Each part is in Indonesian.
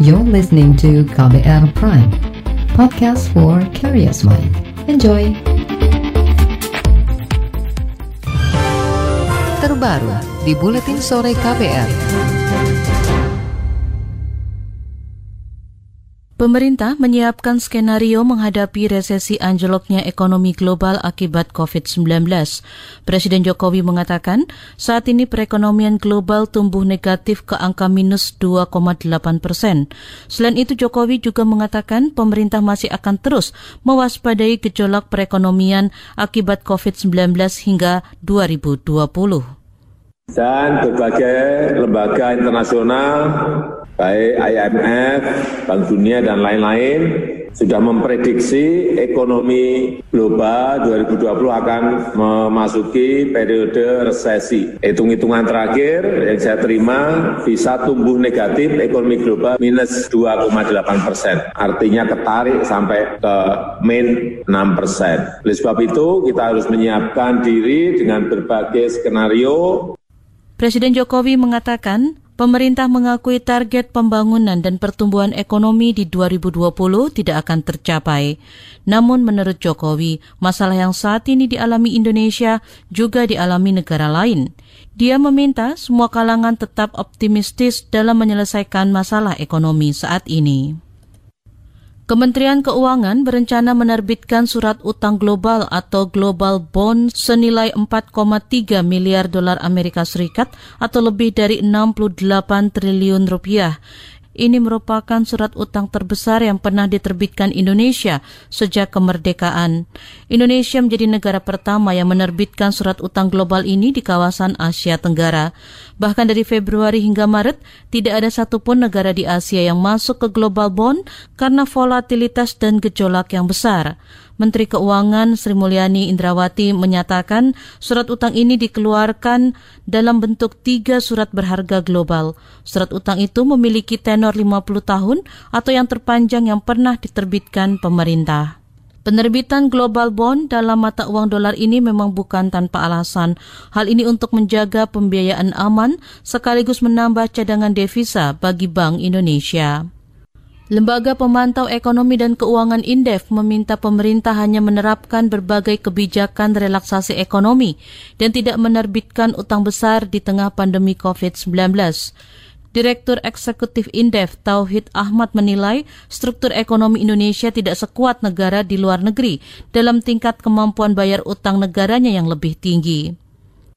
You're listening to KBR Prime, podcast for curious mind. Enjoy! Terbaru di Buletin Sore KBR. Pemerintah menyiapkan skenario menghadapi resesi anjloknya ekonomi global akibat COVID-19. Presiden Jokowi mengatakan saat ini perekonomian global tumbuh negatif ke angka minus 2,8 persen. Selain itu Jokowi juga mengatakan pemerintah masih akan terus mewaspadai gejolak perekonomian akibat COVID-19 hingga 2020. Dan berbagai lembaga internasional baik IMF, Bank Dunia, dan lain-lain sudah memprediksi ekonomi global 2020 akan memasuki periode resesi. Hitung-hitungan terakhir yang saya terima bisa tumbuh negatif ekonomi global minus 2,8 persen. Artinya ketarik sampai ke min 6 persen. Oleh sebab itu kita harus menyiapkan diri dengan berbagai skenario. Presiden Jokowi mengatakan Pemerintah mengakui target pembangunan dan pertumbuhan ekonomi di 2020 tidak akan tercapai. Namun menurut Jokowi, masalah yang saat ini dialami Indonesia juga dialami negara lain. Dia meminta semua kalangan tetap optimistis dalam menyelesaikan masalah ekonomi saat ini. Kementerian Keuangan berencana menerbitkan surat utang global atau global bond senilai 4,3 miliar dolar Amerika Serikat atau lebih dari 68 triliun rupiah. Ini merupakan surat utang terbesar yang pernah diterbitkan Indonesia sejak kemerdekaan. Indonesia menjadi negara pertama yang menerbitkan surat utang global ini di kawasan Asia Tenggara. Bahkan dari Februari hingga Maret, tidak ada satupun negara di Asia yang masuk ke global bond karena volatilitas dan gejolak yang besar. Menteri Keuangan Sri Mulyani Indrawati menyatakan surat utang ini dikeluarkan dalam bentuk tiga surat berharga global. Surat utang itu memiliki tenor 50 tahun atau yang terpanjang yang pernah diterbitkan pemerintah. Penerbitan global bond dalam mata uang dolar ini memang bukan tanpa alasan. Hal ini untuk menjaga pembiayaan aman sekaligus menambah cadangan devisa bagi Bank Indonesia. Lembaga Pemantau Ekonomi dan Keuangan Indef meminta pemerintah hanya menerapkan berbagai kebijakan relaksasi ekonomi dan tidak menerbitkan utang besar di tengah pandemi COVID-19. Direktur Eksekutif Indef Tauhid Ahmad menilai struktur ekonomi Indonesia tidak sekuat negara di luar negeri dalam tingkat kemampuan bayar utang negaranya yang lebih tinggi.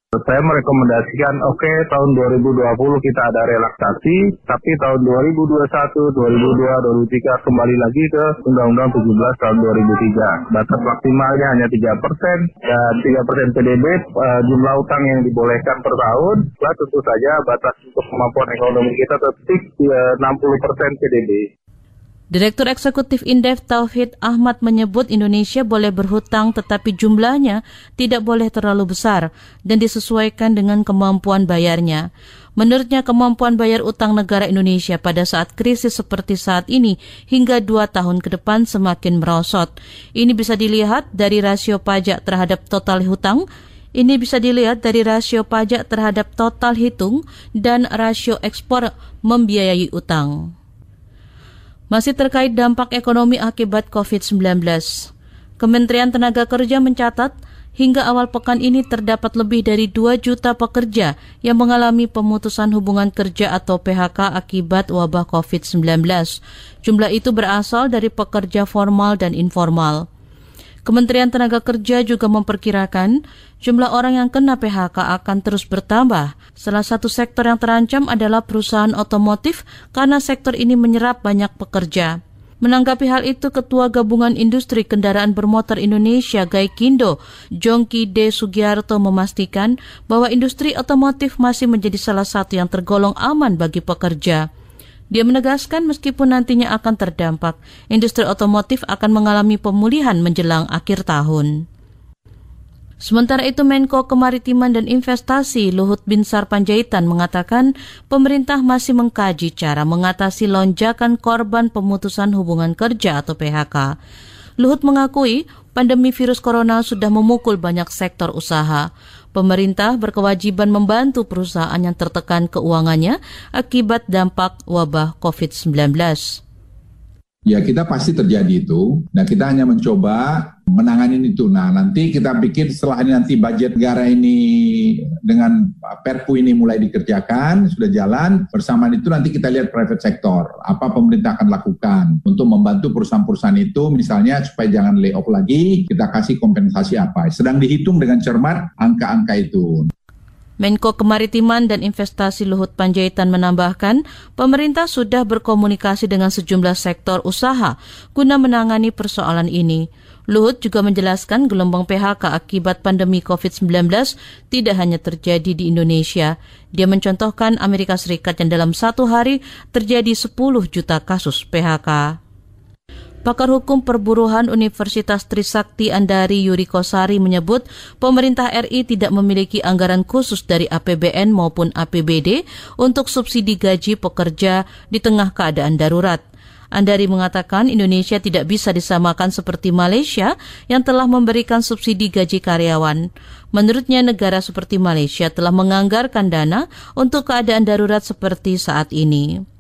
Saya merekomendasikan, oke okay, tahun 2020 kita ada relaksasi, tapi tahun 2021, 2022, 2023 kembali lagi ke Undang-Undang 17 tahun 2003. Batas maksimalnya hanya 3 persen dan 3 persen PDB uh, jumlah utang yang dibolehkan per tahun. Lah tentu saja batas untuk kemampuan ekonomi kita tetap uh, 60 persen PDB. Direktur Eksekutif Indef Tauhid Ahmad menyebut Indonesia boleh berhutang tetapi jumlahnya tidak boleh terlalu besar dan disesuaikan dengan kemampuan bayarnya. Menurutnya kemampuan bayar utang negara Indonesia pada saat krisis seperti saat ini hingga dua tahun ke depan semakin merosot. Ini bisa dilihat dari rasio pajak terhadap total hutang, ini bisa dilihat dari rasio pajak terhadap total hitung dan rasio ekspor membiayai utang. Masih terkait dampak ekonomi akibat COVID-19, Kementerian Tenaga Kerja mencatat hingga awal pekan ini terdapat lebih dari 2 juta pekerja yang mengalami pemutusan hubungan kerja atau PHK akibat wabah COVID-19. Jumlah itu berasal dari pekerja formal dan informal. Kementerian Tenaga Kerja juga memperkirakan jumlah orang yang kena PHK akan terus bertambah. Salah satu sektor yang terancam adalah perusahaan otomotif karena sektor ini menyerap banyak pekerja. Menanggapi hal itu, Ketua Gabungan Industri Kendaraan Bermotor Indonesia Gaikindo, Jongki D. Sugiarto memastikan bahwa industri otomotif masih menjadi salah satu yang tergolong aman bagi pekerja. Dia menegaskan meskipun nantinya akan terdampak, industri otomotif akan mengalami pemulihan menjelang akhir tahun. Sementara itu Menko Kemaritiman dan Investasi Luhut Binsar Panjaitan mengatakan pemerintah masih mengkaji cara mengatasi lonjakan korban pemutusan hubungan kerja atau PHK. Luhut mengakui pandemi virus corona sudah memukul banyak sektor usaha. Pemerintah berkewajiban membantu perusahaan yang tertekan keuangannya akibat dampak wabah COVID-19. Ya kita pasti terjadi itu. Nah kita hanya mencoba menangani itu. Nah nanti kita pikir setelah ini nanti budget negara ini dengan Perpu ini mulai dikerjakan, sudah jalan. Bersamaan itu nanti kita lihat private sector. Apa pemerintah akan lakukan untuk membantu perusahaan-perusahaan itu misalnya supaya jangan lay off lagi, kita kasih kompensasi apa. Sedang dihitung dengan cermat angka-angka itu. Menko Kemaritiman dan Investasi Luhut Panjaitan menambahkan, pemerintah sudah berkomunikasi dengan sejumlah sektor usaha guna menangani persoalan ini. Luhut juga menjelaskan gelombang PHK akibat pandemi COVID-19 tidak hanya terjadi di Indonesia. Dia mencontohkan Amerika Serikat yang dalam satu hari terjadi 10 juta kasus PHK. Pakar Hukum Perburuhan Universitas Trisakti Andari Yuri Kosari menyebut pemerintah RI tidak memiliki anggaran khusus dari APBN maupun APBD untuk subsidi gaji pekerja di tengah keadaan darurat. Andari mengatakan Indonesia tidak bisa disamakan seperti Malaysia yang telah memberikan subsidi gaji karyawan. Menurutnya negara seperti Malaysia telah menganggarkan dana untuk keadaan darurat seperti saat ini.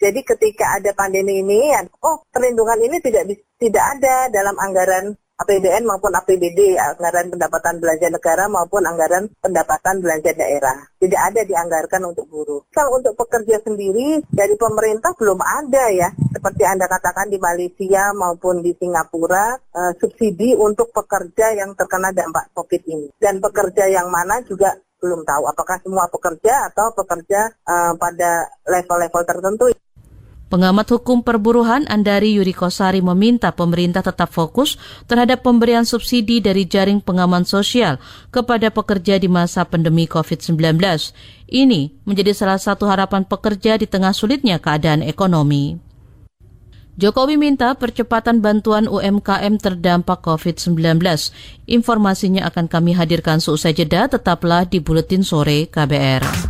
Jadi ketika ada pandemi ini, oh perlindungan ini tidak tidak ada dalam anggaran APBN maupun APBD, anggaran pendapatan belanja negara maupun anggaran pendapatan belanja daerah. Tidak ada dianggarkan untuk buruh. Kalau untuk pekerja sendiri dari pemerintah belum ada ya, seperti Anda katakan di Malaysia maupun di Singapura, eh, subsidi untuk pekerja yang terkena dampak COVID ini. Dan pekerja yang mana juga belum tahu apakah semua pekerja atau pekerja uh, pada level-level tertentu. Pengamat hukum perburuhan Andari Yuri Kosari meminta pemerintah tetap fokus terhadap pemberian subsidi dari jaring pengaman sosial kepada pekerja di masa pandemi COVID-19. Ini menjadi salah satu harapan pekerja di tengah sulitnya keadaan ekonomi. Jokowi minta percepatan bantuan UMKM terdampak COVID-19. Informasinya akan kami hadirkan seusai jeda, tetaplah di Buletin Sore KBR.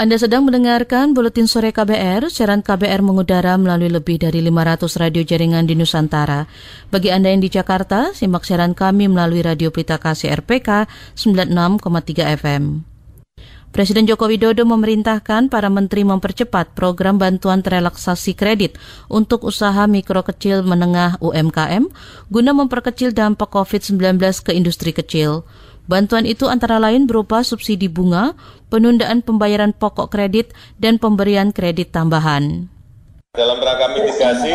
Anda sedang mendengarkan Buletin Sore KBR, siaran KBR mengudara melalui lebih dari 500 radio jaringan di Nusantara. Bagi Anda yang di Jakarta, simak siaran kami melalui Radio Pelita Kasih RPK 96,3 FM. Presiden Joko Widodo memerintahkan para menteri mempercepat program bantuan terelaksasi kredit untuk usaha mikro kecil menengah UMKM guna memperkecil dampak COVID-19 ke industri kecil. Bantuan itu antara lain berupa subsidi bunga, penundaan pembayaran pokok kredit, dan pemberian kredit tambahan. Dalam rangka mitigasi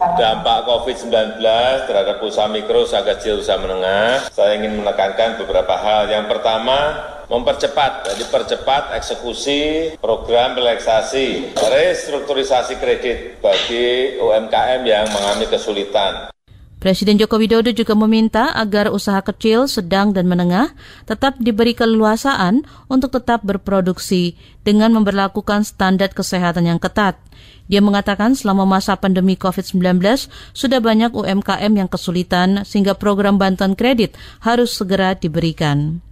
dampak COVID-19 terhadap usaha mikro, usaha kecil, usaha menengah, saya ingin menekankan beberapa hal. Yang pertama, mempercepat, jadi percepat eksekusi program relaksasi, restrukturisasi kredit bagi UMKM yang mengalami kesulitan. Presiden Joko Widodo juga meminta agar usaha kecil, sedang, dan menengah tetap diberi keleluasaan untuk tetap berproduksi dengan memperlakukan standar kesehatan yang ketat. Dia mengatakan selama masa pandemi COVID-19 sudah banyak UMKM yang kesulitan sehingga program bantuan kredit harus segera diberikan.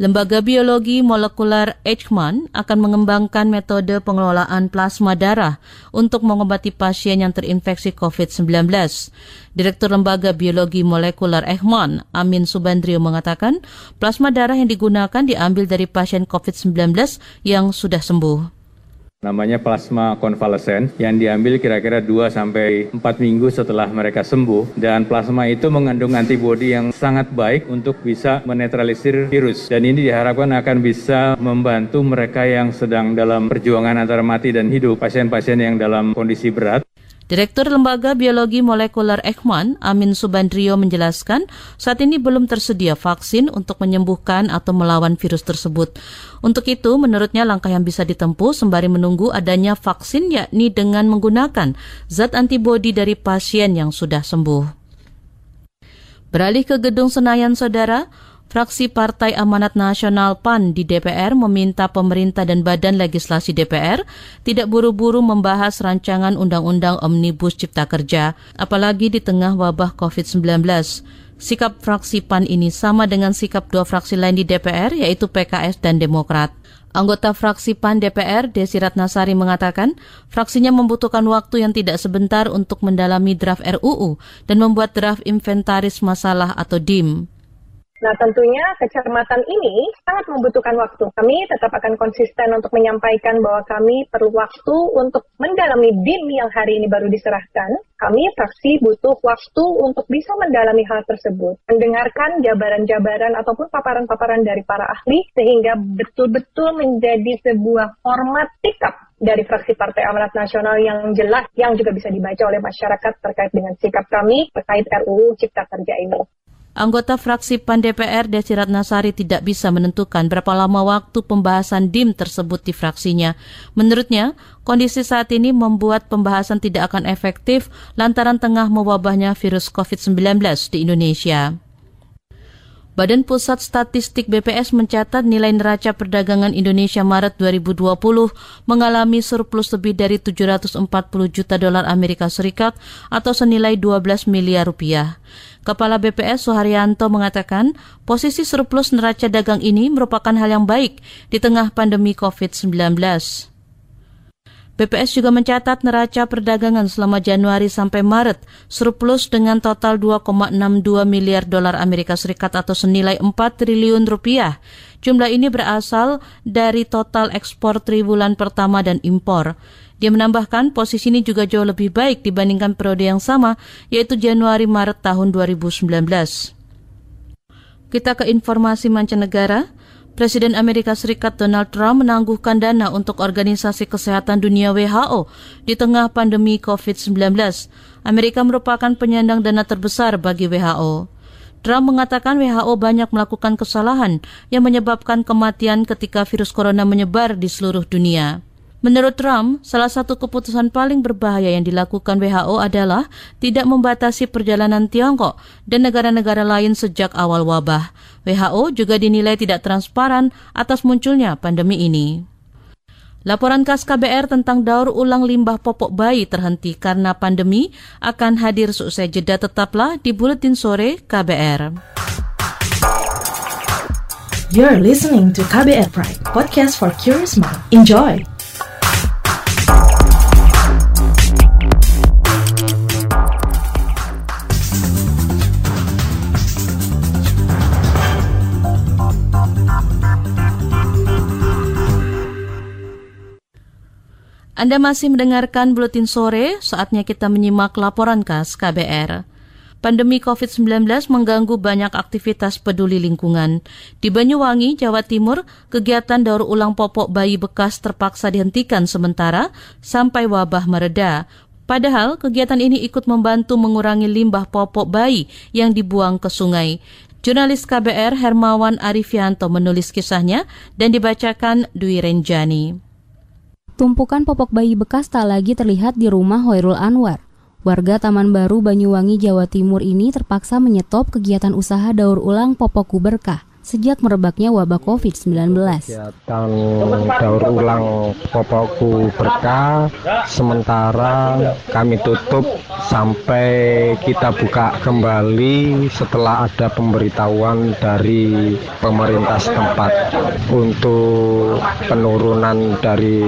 Lembaga Biologi Molekuler Eichmann akan mengembangkan metode pengelolaan plasma darah untuk mengobati pasien yang terinfeksi COVID-19. Direktur Lembaga Biologi Molekuler Eichmann, Amin Subandrio mengatakan, plasma darah yang digunakan diambil dari pasien COVID-19 yang sudah sembuh namanya plasma konvalesen yang diambil kira-kira 2 sampai 4 minggu setelah mereka sembuh. Dan plasma itu mengandung antibodi yang sangat baik untuk bisa menetralisir virus. Dan ini diharapkan akan bisa membantu mereka yang sedang dalam perjuangan antara mati dan hidup pasien-pasien yang dalam kondisi berat Direktur Lembaga Biologi Molekuler Ekman, Amin Subandrio menjelaskan, saat ini belum tersedia vaksin untuk menyembuhkan atau melawan virus tersebut. Untuk itu, menurutnya langkah yang bisa ditempuh sembari menunggu adanya vaksin yakni dengan menggunakan zat antibodi dari pasien yang sudah sembuh. Beralih ke Gedung Senayan Saudara, fraksi Partai Amanat Nasional PAN di DPR meminta pemerintah dan badan legislasi DPR tidak buru-buru membahas rancangan undang-undang Omnibus Cipta Kerja, apalagi di tengah wabah COVID-19. Sikap fraksi PAN ini sama dengan sikap dua fraksi lain di DPR, yaitu PKS dan Demokrat. Anggota fraksi PAN DPR, Desi Ratnasari mengatakan, fraksinya membutuhkan waktu yang tidak sebentar untuk mendalami draft RUU dan membuat draft inventaris masalah atau DIM. Nah tentunya kecermatan ini sangat membutuhkan waktu. Kami tetap akan konsisten untuk menyampaikan bahwa kami perlu waktu untuk mendalami BIM yang hari ini baru diserahkan. Kami fraksi butuh waktu untuk bisa mendalami hal tersebut. Mendengarkan jabaran-jabaran ataupun paparan-paparan dari para ahli sehingga betul-betul menjadi sebuah format sikap dari fraksi Partai Amanat Nasional yang jelas yang juga bisa dibaca oleh masyarakat terkait dengan sikap kami terkait RUU Cipta Kerja ini. Anggota fraksi PAN DPR Desi Ratnasari tidak bisa menentukan berapa lama waktu pembahasan DIM tersebut di fraksinya. Menurutnya, kondisi saat ini membuat pembahasan tidak akan efektif lantaran tengah mewabahnya virus COVID-19 di Indonesia. Badan Pusat Statistik BPS mencatat nilai neraca perdagangan Indonesia Maret 2020 mengalami surplus lebih dari 740 juta dolar Amerika Serikat atau senilai 12 miliar rupiah. Kepala BPS Suharyanto mengatakan posisi surplus neraca dagang ini merupakan hal yang baik di tengah pandemi COVID-19. BPS juga mencatat neraca perdagangan selama Januari sampai Maret surplus dengan total 2,62 miliar dolar Amerika Serikat atau senilai 4 triliun rupiah. Jumlah ini berasal dari total ekspor triwulan pertama dan impor. Dia menambahkan posisi ini juga jauh lebih baik dibandingkan periode yang sama, yaitu Januari-Maret tahun 2019. Kita ke informasi mancanegara. Presiden Amerika Serikat Donald Trump menangguhkan dana untuk Organisasi Kesehatan Dunia WHO di tengah pandemi COVID-19. Amerika merupakan penyandang dana terbesar bagi WHO. Trump mengatakan WHO banyak melakukan kesalahan yang menyebabkan kematian ketika virus corona menyebar di seluruh dunia. Menurut Trump, salah satu keputusan paling berbahaya yang dilakukan WHO adalah tidak membatasi perjalanan Tiongkok dan negara-negara lain sejak awal wabah. WHO juga dinilai tidak transparan atas munculnya pandemi ini. Laporan khas KBR tentang daur ulang limbah popok bayi terhenti karena pandemi akan hadir seusai jeda tetaplah di Buletin Sore KBR. You're listening to KBR Pride, podcast for curious mind. Enjoy! Anda masih mendengarkan Buletin Sore, saatnya kita menyimak laporan khas KBR. Pandemi COVID-19 mengganggu banyak aktivitas peduli lingkungan. Di Banyuwangi, Jawa Timur, kegiatan daur ulang popok bayi bekas terpaksa dihentikan sementara sampai wabah mereda. Padahal kegiatan ini ikut membantu mengurangi limbah popok bayi yang dibuang ke sungai. Jurnalis KBR Hermawan Arifianto menulis kisahnya dan dibacakan Dwi Renjani. Tumpukan popok bayi bekas tak lagi terlihat di rumah Hoirul Anwar. Warga Taman Baru Banyuwangi, Jawa Timur ini terpaksa menyetop kegiatan usaha daur ulang popok berkah sejak merebaknya wabah COVID-19. Kegiatan daur ulang popokku berkah sementara kami tutup sampai kita buka kembali setelah ada pemberitahuan dari pemerintah setempat untuk penurunan dari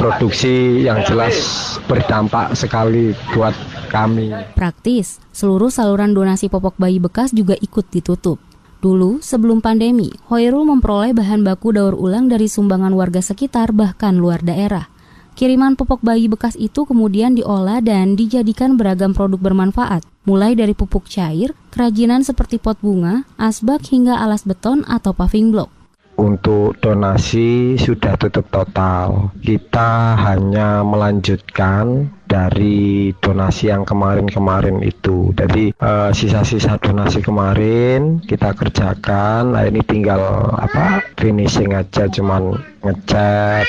produksi yang jelas berdampak sekali buat kami. Praktis, seluruh saluran donasi popok bayi bekas juga ikut ditutup. Dulu, sebelum pandemi, Hoirul memperoleh bahan baku daur ulang dari sumbangan warga sekitar bahkan luar daerah. Kiriman popok bayi bekas itu kemudian diolah dan dijadikan beragam produk bermanfaat, mulai dari pupuk cair, kerajinan seperti pot bunga, asbak hingga alas beton atau paving block. Untuk donasi sudah tutup total. Kita hanya melanjutkan dari donasi yang kemarin-kemarin itu. Jadi uh, sisa-sisa donasi kemarin kita kerjakan. Nah ini tinggal apa finishing aja, cuman ngecat.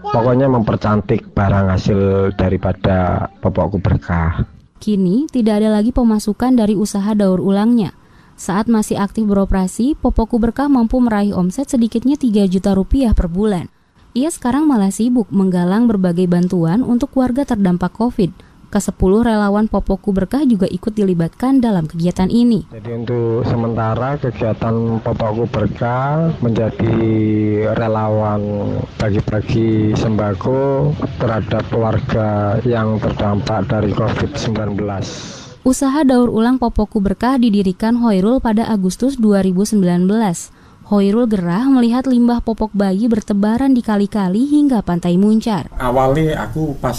Pokoknya mempercantik barang hasil daripada popokku berkah. Kini tidak ada lagi pemasukan dari usaha daur ulangnya Saat masih aktif beroperasi, Popoku Berkah mampu meraih omset sedikitnya 3 juta rupiah per bulan. Ia sekarang malah sibuk menggalang berbagai bantuan untuk warga terdampak COVID. Ke-10 relawan Popoku Berkah juga ikut dilibatkan dalam kegiatan ini. Jadi untuk sementara kegiatan Popoku Berkah menjadi relawan bagi-bagi sembako terhadap keluarga yang terdampak dari COVID-19. Usaha daur ulang Popoku Berkah didirikan Hoirul pada Agustus 2019. Hoirul gerah melihat limbah popok bayi bertebaran di kali-kali hingga pantai Muncar. Awalnya aku pas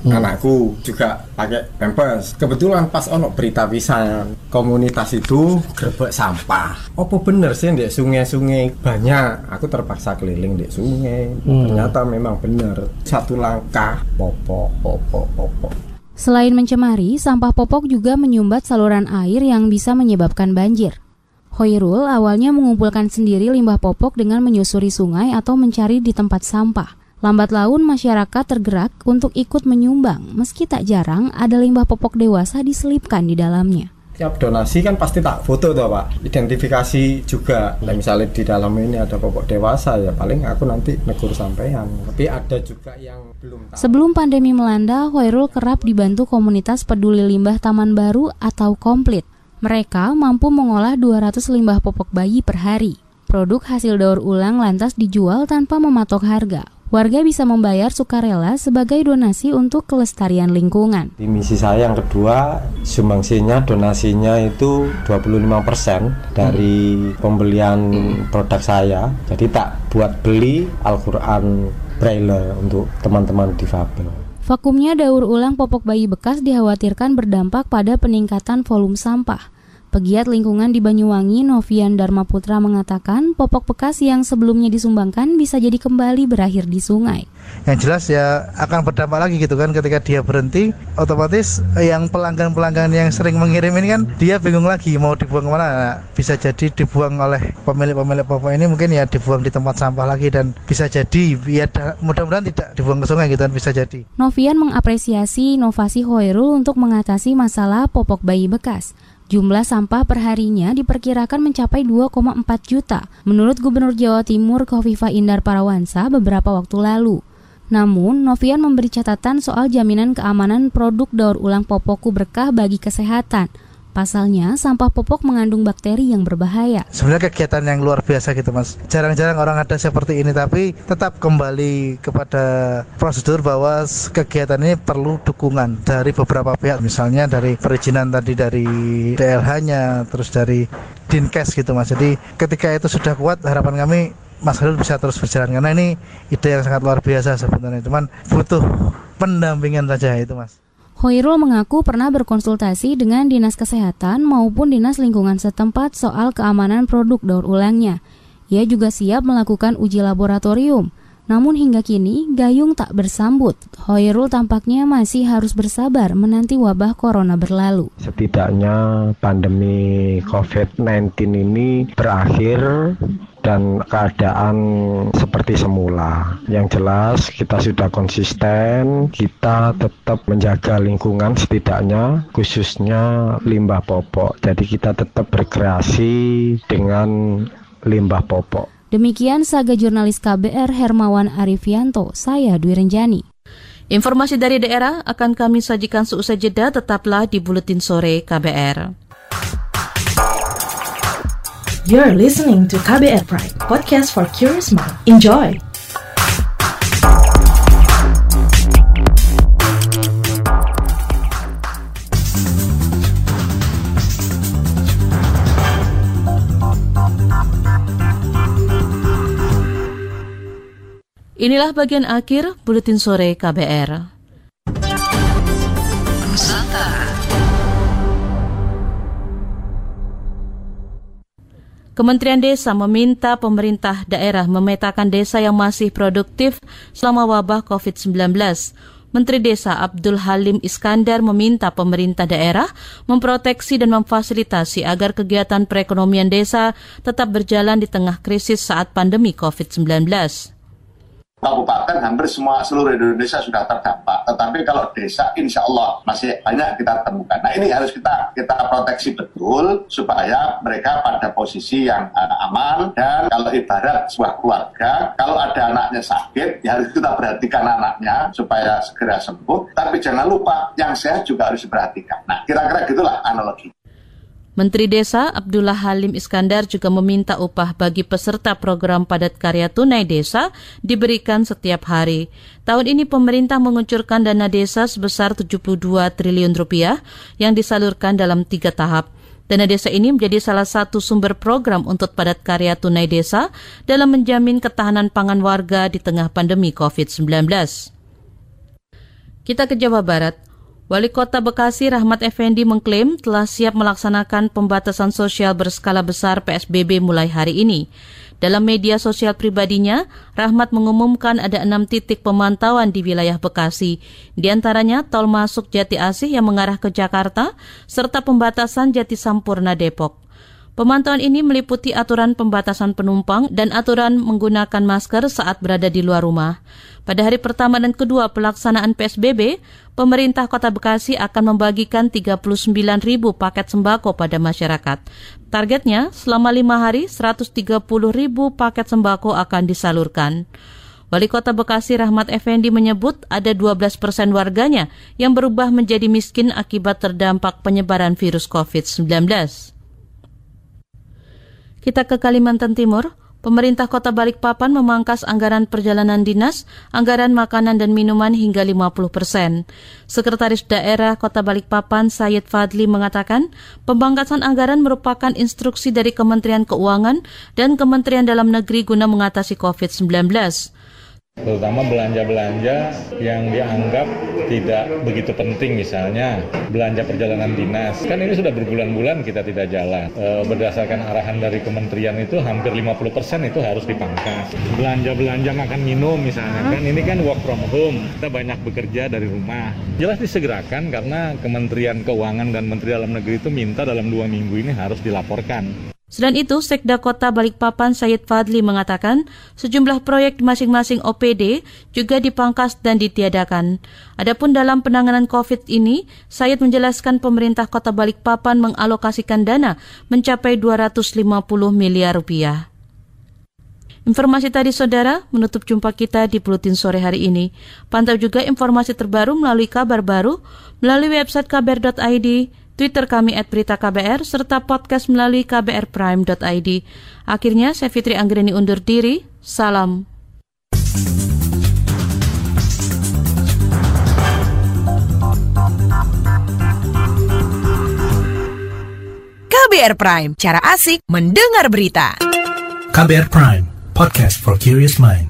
hmm. anakku juga pakai pampers. Kebetulan pas ono berita pisan komunitas itu gerbek sampah. Apa bener sih di sungai-sungai banyak? Aku terpaksa keliling di sungai. Hmm. Ternyata memang bener. Satu langkah popok, popok, popok. Selain mencemari, sampah popok juga menyumbat saluran air yang bisa menyebabkan banjir. Hoirul awalnya mengumpulkan sendiri limbah popok dengan menyusuri sungai atau mencari di tempat sampah. Lambat laun masyarakat tergerak untuk ikut menyumbang, meski tak jarang ada limbah popok dewasa diselipkan di dalamnya tiap donasi kan pasti tak foto tuh pak identifikasi juga nah, misalnya di dalam ini ada popok dewasa ya paling aku nanti negur sampean tapi ada juga yang. Sebelum pandemi melanda Hoirul kerap dibantu komunitas peduli limbah Taman Baru atau Komplit. Mereka mampu mengolah 200 limbah popok bayi per hari. Produk hasil daur ulang lantas dijual tanpa mematok harga. Warga bisa membayar sukarela sebagai donasi untuk kelestarian lingkungan. Di misi saya yang kedua, sumbangsinya donasinya itu 25% dari pembelian produk saya. Jadi tak buat beli Al-Qur'an Braille untuk teman-teman difabel. Vakumnya daur ulang popok bayi bekas dikhawatirkan berdampak pada peningkatan volume sampah. Pegiat lingkungan di Banyuwangi, Novian Dharma Putra mengatakan popok bekas yang sebelumnya disumbangkan bisa jadi kembali berakhir di sungai. Yang jelas ya akan berdampak lagi gitu kan ketika dia berhenti, otomatis yang pelanggan-pelanggan yang sering mengirim ini kan dia bingung lagi mau dibuang ke mana. Nah, bisa jadi dibuang oleh pemilik-pemilik popok ini mungkin ya dibuang di tempat sampah lagi dan bisa jadi ya mudah-mudahan tidak dibuang ke sungai gitu kan bisa jadi. Novian mengapresiasi inovasi Hoirul untuk mengatasi masalah popok bayi bekas. Jumlah sampah perharinya diperkirakan mencapai 2,4 juta menurut Gubernur Jawa Timur Kofifa Indar Parawansa beberapa waktu lalu. Namun, Novian memberi catatan soal jaminan keamanan produk daur ulang Popoku berkah bagi kesehatan – Pasalnya, sampah popok mengandung bakteri yang berbahaya. Sebenarnya kegiatan yang luar biasa gitu mas. Jarang-jarang orang ada seperti ini, tapi tetap kembali kepada prosedur bahwa kegiatan ini perlu dukungan dari beberapa pihak. Misalnya dari perizinan tadi dari DLH-nya, terus dari Dinkes gitu mas. Jadi ketika itu sudah kuat, harapan kami Mas Halil bisa terus berjalan karena ini ide yang sangat luar biasa sebenarnya. Cuman butuh pendampingan saja itu mas. Hoirul mengaku pernah berkonsultasi dengan Dinas Kesehatan maupun Dinas Lingkungan setempat soal keamanan produk daur ulangnya. Ia juga siap melakukan uji laboratorium. Namun hingga kini, Gayung tak bersambut. Hoirul tampaknya masih harus bersabar menanti wabah corona berlalu. Setidaknya pandemi COVID-19 ini berakhir dan keadaan seperti semula. Yang jelas kita sudah konsisten, kita tetap menjaga lingkungan setidaknya khususnya limbah popok. Jadi kita tetap berkreasi dengan limbah popok. Demikian saga jurnalis KBR Hermawan Arifianto, saya Dwi Renjani. Informasi dari daerah akan kami sajikan seusai jeda, tetaplah di Buletin Sore KBR. You're listening to KBR Pride, podcast for curious mind. Enjoy! Inilah bagian akhir Buletin Sore KBR. Kementerian Desa meminta pemerintah daerah memetakan desa yang masih produktif selama wabah COVID-19. Menteri Desa Abdul Halim Iskandar meminta pemerintah daerah memproteksi dan memfasilitasi agar kegiatan perekonomian desa tetap berjalan di tengah krisis saat pandemi COVID-19. Kabupaten hampir semua seluruh Indonesia sudah terdampak. Tetapi kalau desa insya Allah masih banyak kita temukan. Nah ini harus kita kita proteksi betul supaya mereka pada posisi yang uh, aman dan kalau ibarat sebuah keluarga kalau ada anaknya sakit ya harus kita perhatikan anaknya supaya segera sembuh. Tapi jangan lupa yang sehat juga harus diperhatikan. Nah kira-kira gitulah analogi. Menteri Desa Abdullah Halim Iskandar juga meminta upah bagi peserta program padat karya tunai desa diberikan setiap hari. Tahun ini pemerintah mengucurkan dana desa sebesar 72 triliun rupiah yang disalurkan dalam tiga tahap. Dana desa ini menjadi salah satu sumber program untuk padat karya tunai desa dalam menjamin ketahanan pangan warga di tengah pandemi COVID-19. Kita ke Jawa Barat. Wali Kota Bekasi Rahmat Effendi mengklaim telah siap melaksanakan pembatasan sosial berskala besar PSBB mulai hari ini. Dalam media sosial pribadinya, Rahmat mengumumkan ada enam titik pemantauan di wilayah Bekasi, di antaranya tol masuk Jati Asih yang mengarah ke Jakarta, serta pembatasan Jati Sampurna Depok. Pemantauan ini meliputi aturan pembatasan penumpang dan aturan menggunakan masker saat berada di luar rumah. Pada hari pertama dan kedua pelaksanaan PSBB, pemerintah Kota Bekasi akan membagikan 39 ribu paket sembako pada masyarakat. Targetnya, selama lima hari 130 ribu paket sembako akan disalurkan. Wali Kota Bekasi Rahmat Effendi menyebut ada 12 persen warganya yang berubah menjadi miskin akibat terdampak penyebaran virus COVID-19. Kita ke Kalimantan Timur. Pemerintah Kota Balikpapan memangkas anggaran perjalanan dinas, anggaran makanan dan minuman hingga 50 persen. Sekretaris Daerah Kota Balikpapan Sayed Fadli mengatakan, pembangkasan anggaran merupakan instruksi dari Kementerian Keuangan dan Kementerian Dalam Negeri guna mengatasi COVID-19 terutama belanja-belanja yang dianggap tidak begitu penting misalnya belanja perjalanan dinas. Kan ini sudah berbulan-bulan kita tidak jalan. E, berdasarkan arahan dari kementerian itu hampir 50% itu harus dipangkas. Belanja-belanja makan minum misalnya. Kan ini kan work from home. Kita banyak bekerja dari rumah. Jelas disegerakan karena kementerian keuangan dan menteri dalam negeri itu minta dalam dua minggu ini harus dilaporkan Selain itu, Sekda Kota Balikpapan Sayed Fadli mengatakan sejumlah proyek masing-masing OPD juga dipangkas dan ditiadakan. Adapun dalam penanganan COVID ini, Sayed menjelaskan pemerintah Kota Balikpapan mengalokasikan dana mencapai 250 miliar rupiah. Informasi tadi saudara menutup jumpa kita di Pulutin sore hari ini. Pantau juga informasi terbaru melalui kabar baru melalui website kbr.id Twitter kami at Berita KBR, serta podcast melalui kbrprime.id. Akhirnya, saya Fitri Anggreni undur diri. Salam. KBR Prime, cara asik mendengar berita. KBR Prime, podcast for curious mind.